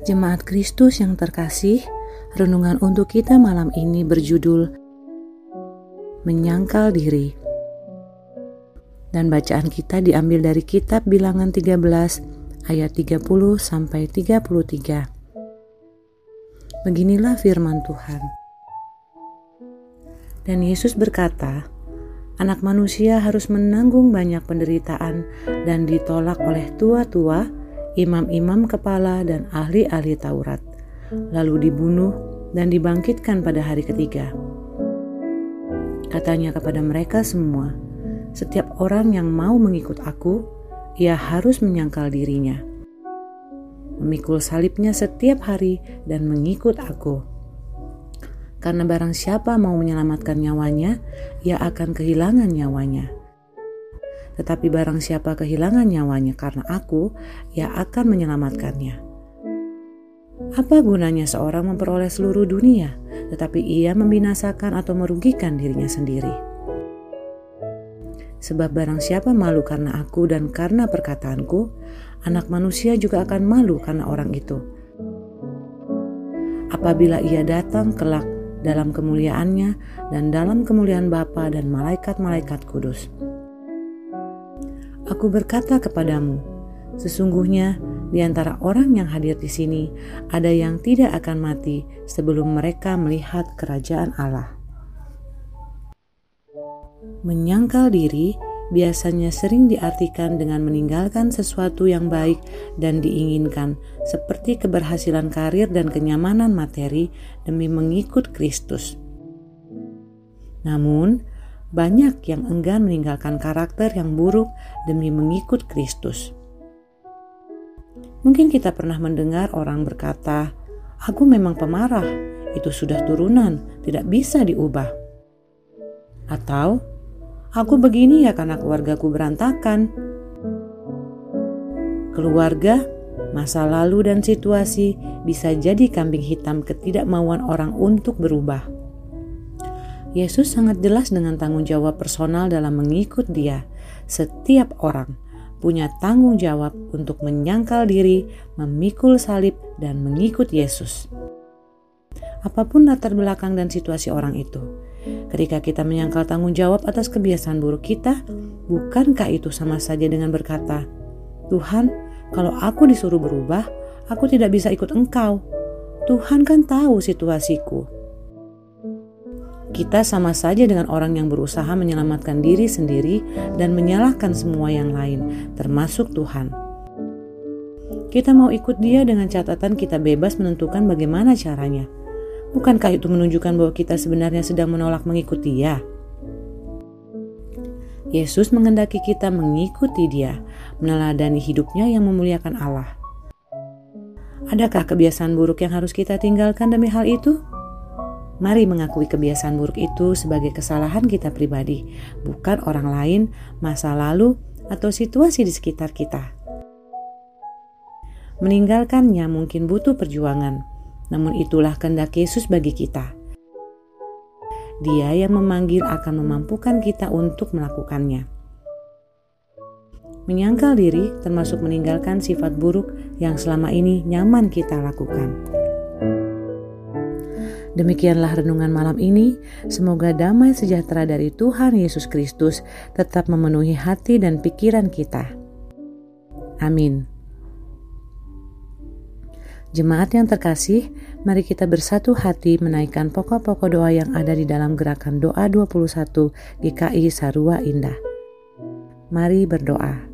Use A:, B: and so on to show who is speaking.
A: Jemaat Kristus yang terkasih, renungan untuk kita malam ini berjudul Menyangkal Diri. Dan bacaan kita diambil dari kitab Bilangan 13 ayat 30 sampai 33. Beginilah firman Tuhan. Dan Yesus berkata, Anak manusia harus menanggung banyak penderitaan dan ditolak oleh tua-tua, imam-imam kepala dan ahli-ahli Taurat, lalu dibunuh dan dibangkitkan pada hari ketiga. Katanya kepada mereka semua, setiap orang yang mau mengikut aku, ia harus menyangkal dirinya, memikul salibnya setiap hari dan mengikut aku. Karena barang siapa mau menyelamatkan nyawanya, ia akan kehilangan nyawanya tetapi barang siapa kehilangan nyawanya karena aku, ia akan menyelamatkannya. Apa gunanya seorang memperoleh seluruh dunia, tetapi ia membinasakan atau merugikan dirinya sendiri? Sebab barang siapa malu karena aku dan karena perkataanku, anak manusia juga akan malu karena orang itu. Apabila ia datang kelak dalam kemuliaannya dan dalam kemuliaan Bapa dan malaikat-malaikat kudus. Aku berkata kepadamu, sesungguhnya di antara orang yang hadir di sini ada yang tidak akan mati sebelum mereka melihat kerajaan Allah. Menyangkal diri biasanya sering diartikan dengan meninggalkan sesuatu yang baik dan diinginkan, seperti keberhasilan karir dan kenyamanan materi, demi mengikut Kristus. Namun, banyak yang enggan meninggalkan karakter yang buruk demi mengikut Kristus. Mungkin kita pernah mendengar orang berkata, "Aku memang pemarah, itu sudah turunan, tidak bisa diubah." Atau, "Aku begini ya karena keluargaku berantakan." Keluarga, masa lalu, dan situasi bisa jadi kambing hitam ketidakmauan orang untuk berubah. Yesus sangat jelas dengan tanggung jawab personal dalam mengikut Dia. Setiap orang punya tanggung jawab untuk menyangkal diri, memikul salib, dan mengikut Yesus. Apa pun latar belakang dan situasi orang itu, ketika kita menyangkal tanggung jawab atas kebiasaan buruk kita, bukankah itu sama saja dengan berkata, "Tuhan, kalau aku disuruh berubah, aku tidak bisa ikut Engkau. Tuhan kan tahu situasiku." Kita sama saja dengan orang yang berusaha menyelamatkan diri sendiri dan menyalahkan semua yang lain, termasuk Tuhan. Kita mau ikut Dia dengan catatan kita bebas menentukan bagaimana caranya. Bukankah itu menunjukkan bahwa kita sebenarnya sedang menolak mengikuti Dia? Yesus mengendaki kita mengikuti Dia, meneladani hidupnya yang memuliakan Allah. Adakah kebiasaan buruk yang harus kita tinggalkan demi hal itu? Mari mengakui kebiasaan buruk itu sebagai kesalahan kita pribadi, bukan orang lain, masa lalu, atau situasi di sekitar kita. Meninggalkannya mungkin butuh perjuangan, namun itulah kehendak Yesus bagi kita. Dia yang memanggil akan memampukan kita untuk melakukannya. Menyangkal diri termasuk meninggalkan sifat buruk yang selama ini nyaman kita lakukan. Demikianlah renungan malam ini. Semoga damai sejahtera dari Tuhan Yesus Kristus tetap memenuhi hati dan pikiran kita. Amin. Jemaat yang terkasih, mari kita bersatu hati menaikkan pokok-pokok doa yang ada di dalam gerakan doa 21 GKI Sarua Indah. Mari berdoa.